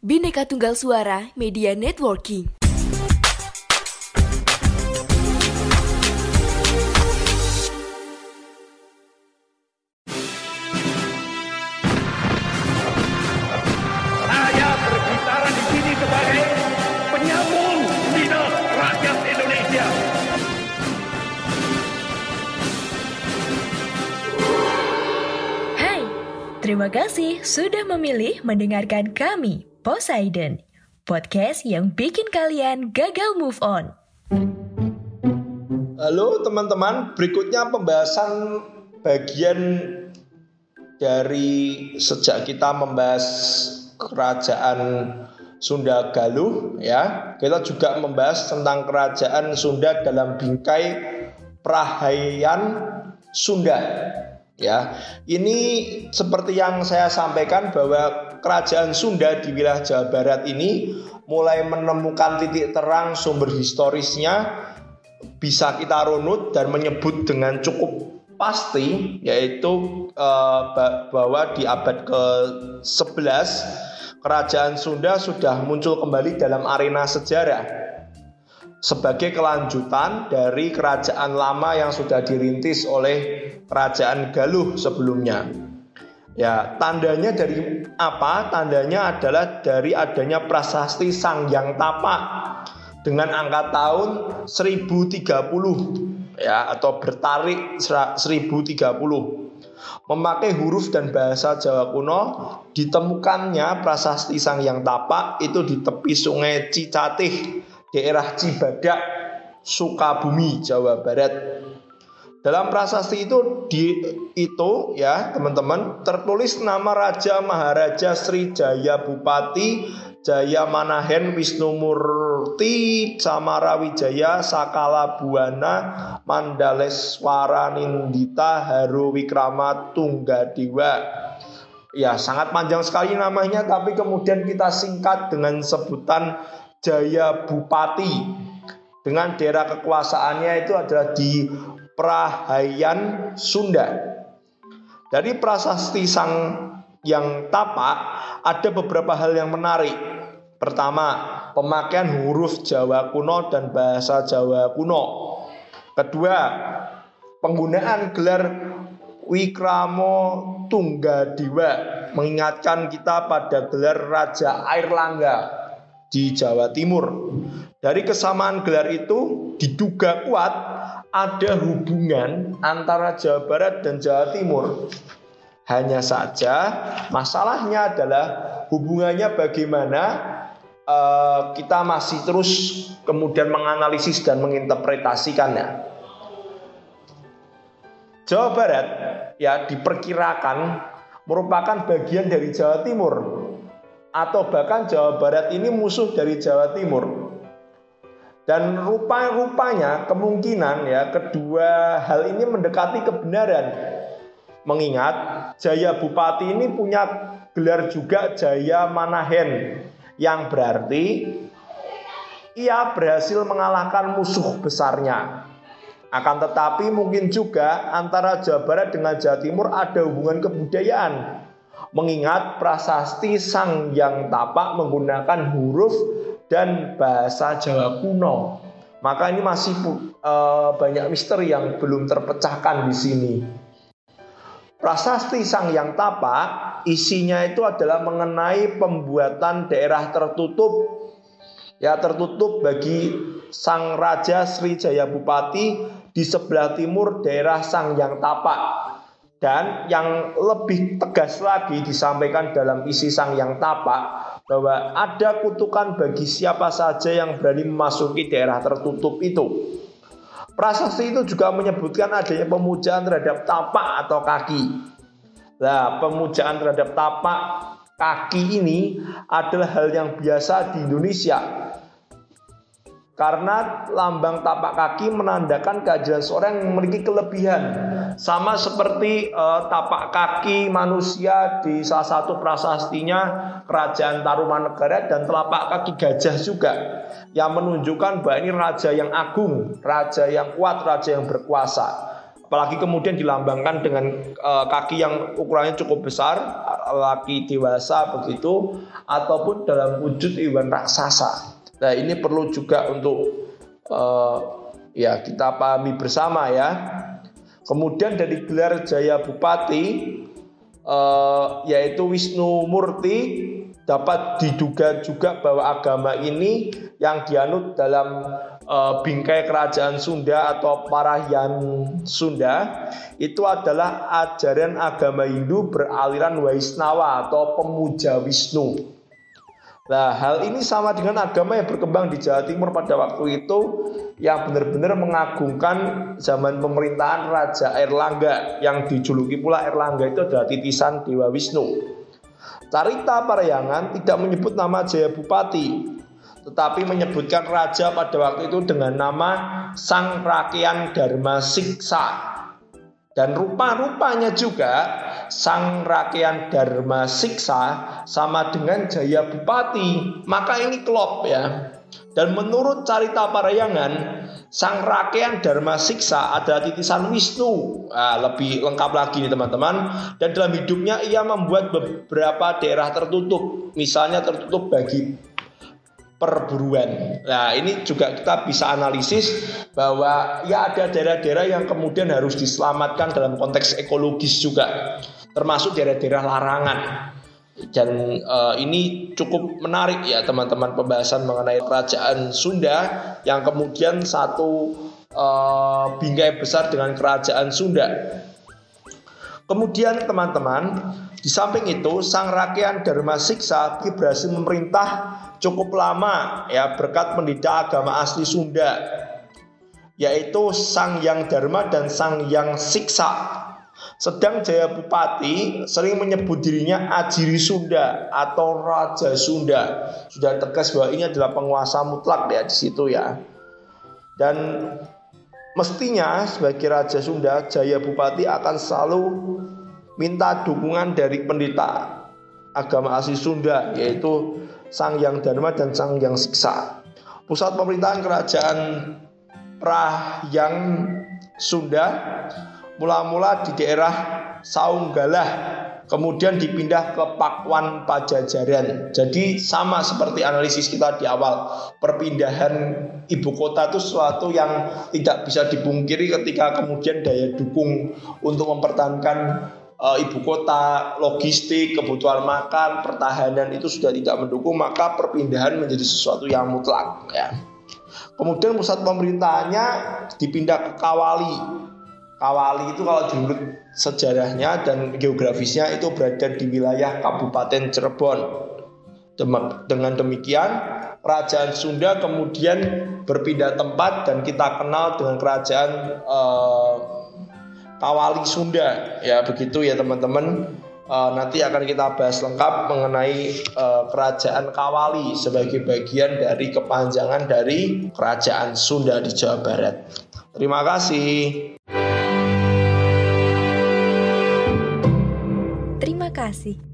Bineka Tunggal Suara Media Networking. Terima kasih sudah memilih mendengarkan kami, Poseidon, podcast yang bikin kalian gagal move on. Halo teman-teman, berikutnya pembahasan bagian dari sejak kita membahas kerajaan Sunda Galuh ya. Kita juga membahas tentang kerajaan Sunda dalam bingkai Prahayan Sunda. Ya, ini seperti yang saya sampaikan bahwa kerajaan Sunda di wilayah Jawa Barat ini mulai menemukan titik terang sumber historisnya bisa kita runut dan menyebut dengan cukup pasti yaitu eh, bahwa di abad ke-11 kerajaan Sunda sudah muncul kembali dalam arena sejarah sebagai kelanjutan dari kerajaan lama yang sudah dirintis oleh kerajaan Galuh sebelumnya. Ya, tandanya dari apa? Tandanya adalah dari adanya prasasti Sang Yang Tapak dengan angka tahun 1030 ya atau bertarik 1030 memakai huruf dan bahasa Jawa kuno ditemukannya prasasti Sang Yang Tapak itu di tepi sungai Cicatih daerah Cibadak Sukabumi Jawa Barat. Dalam prasasti itu di itu ya teman-teman tertulis nama Raja Maharaja Sri Jaya Bupati Jaya Manahen Wisnu Murti Samara Wijaya Sakala Buana Mandaleswara Nindita Haru Wikrama Tunggadewa. Ya sangat panjang sekali namanya tapi kemudian kita singkat dengan sebutan Jaya Bupati dengan daerah kekuasaannya itu adalah di Prahayan Sunda. Dari prasasti Sang yang tapak ada beberapa hal yang menarik. Pertama, pemakaian huruf Jawa kuno dan bahasa Jawa kuno. Kedua, penggunaan gelar Wikramo Tunggadewa mengingatkan kita pada gelar Raja Airlangga di Jawa Timur. Dari kesamaan gelar itu diduga kuat ada hubungan antara Jawa Barat dan Jawa Timur. Hanya saja masalahnya adalah hubungannya bagaimana uh, kita masih terus kemudian menganalisis dan menginterpretasikannya. Jawa Barat ya diperkirakan merupakan bagian dari Jawa Timur atau bahkan Jawa Barat ini musuh dari Jawa Timur. Dan rupa-rupanya kemungkinan ya kedua hal ini mendekati kebenaran. Mengingat Jaya Bupati ini punya gelar juga Jaya Manahen yang berarti ia berhasil mengalahkan musuh besarnya. Akan tetapi mungkin juga antara Jawa Barat dengan Jawa Timur ada hubungan kebudayaan mengingat prasasti Sang Yang Tapak menggunakan huruf dan bahasa Jawa kuno. Maka ini masih uh, banyak misteri yang belum terpecahkan di sini. Prasasti Sang Yang Tapak isinya itu adalah mengenai pembuatan daerah tertutup ya tertutup bagi Sang Raja Sri Jaya Bupati di sebelah timur daerah Sang Yang Tapak dan yang lebih tegas lagi disampaikan dalam isi sang yang tapak bahwa ada kutukan bagi siapa saja yang berani memasuki daerah tertutup itu. Prasasti itu juga menyebutkan adanya pemujaan terhadap tapak atau kaki. Nah, pemujaan terhadap tapak kaki ini adalah hal yang biasa di Indonesia karena lambang tapak kaki menandakan kehadiran seorang yang memiliki kelebihan. Sama seperti uh, tapak kaki manusia di salah satu prasastinya Kerajaan Tarumanegara dan telapak kaki gajah juga yang menunjukkan bahwa ini raja yang agung, raja yang kuat, raja yang berkuasa. apalagi kemudian dilambangkan dengan uh, kaki yang ukurannya cukup besar, laki dewasa begitu, ataupun dalam wujud iwan raksasa. Nah ini perlu juga untuk uh, ya kita pahami bersama ya. Kemudian dari gelar Jaya Bupati uh, yaitu Wisnu Murti dapat diduga juga bahwa agama ini yang dianut dalam uh, bingkai kerajaan Sunda atau Parahyan Sunda itu adalah ajaran agama Hindu beraliran Waisnawa atau pemuja Wisnu. Nah, hal ini sama dengan agama yang berkembang di Jawa Timur pada waktu itu yang benar-benar mengagungkan zaman pemerintahan Raja Erlangga yang dijuluki pula Erlangga itu adalah titisan Dewa Wisnu. Carita Parayangan tidak menyebut nama Jaya Bupati, tetapi menyebutkan raja pada waktu itu dengan nama Sang Rakyat Dharma Siksa. Dan rupa-rupanya juga Sang Rakyat Dharma Siksa sama dengan Jaya Bupati. Maka ini klop ya. Dan menurut carita Parayangan, Sang Rakyat Dharma Siksa adalah titisan Wisnu. Nah, lebih lengkap lagi nih teman-teman. Dan dalam hidupnya ia membuat beberapa daerah tertutup. Misalnya tertutup bagi perburuan. Nah, ini juga kita bisa analisis bahwa ya ada daerah-daerah yang kemudian harus diselamatkan dalam konteks ekologis juga, termasuk daerah-daerah larangan. Dan uh, ini cukup menarik ya teman-teman pembahasan mengenai kerajaan Sunda yang kemudian satu uh, bingkai besar dengan kerajaan Sunda. Kemudian teman-teman, di samping itu sang rakyat Dharma Siksa berhasil memerintah cukup lama ya berkat pendidik agama asli Sunda yaitu Sang Yang Dharma dan Sang Yang Siksa. Sedang Jaya Bupati sering menyebut dirinya Ajiri Sunda atau Raja Sunda. Sudah tegas bahwa ini adalah penguasa mutlak ya di situ ya. Dan Mestinya sebagai Raja Sunda, Jaya Bupati akan selalu minta dukungan dari pendeta agama asli Sunda yaitu Sang Yang Dharma dan Sang Yang Siksa. Pusat pemerintahan kerajaan Prahyang Sunda mula-mula di daerah Saunggalah kemudian dipindah ke Pakuan Pajajaran. Jadi sama seperti analisis kita di awal, perpindahan ibu kota itu sesuatu yang tidak bisa dipungkiri ketika kemudian daya dukung untuk mempertahankan uh, ibu kota, logistik, kebutuhan makan, pertahanan itu sudah tidak mendukung, maka perpindahan menjadi sesuatu yang mutlak ya. Kemudian pusat pemerintahannya dipindah ke Kawali Kawali itu kalau diurut sejarahnya dan geografisnya itu berada di wilayah Kabupaten Cirebon. Dengan demikian, kerajaan Sunda kemudian berpindah tempat dan kita kenal dengan kerajaan uh, Kawali Sunda. Ya, begitu ya teman-teman. Uh, nanti akan kita bahas lengkap mengenai uh, kerajaan Kawali sebagai bagian dari kepanjangan dari kerajaan Sunda di Jawa Barat. Terima kasih. kasih.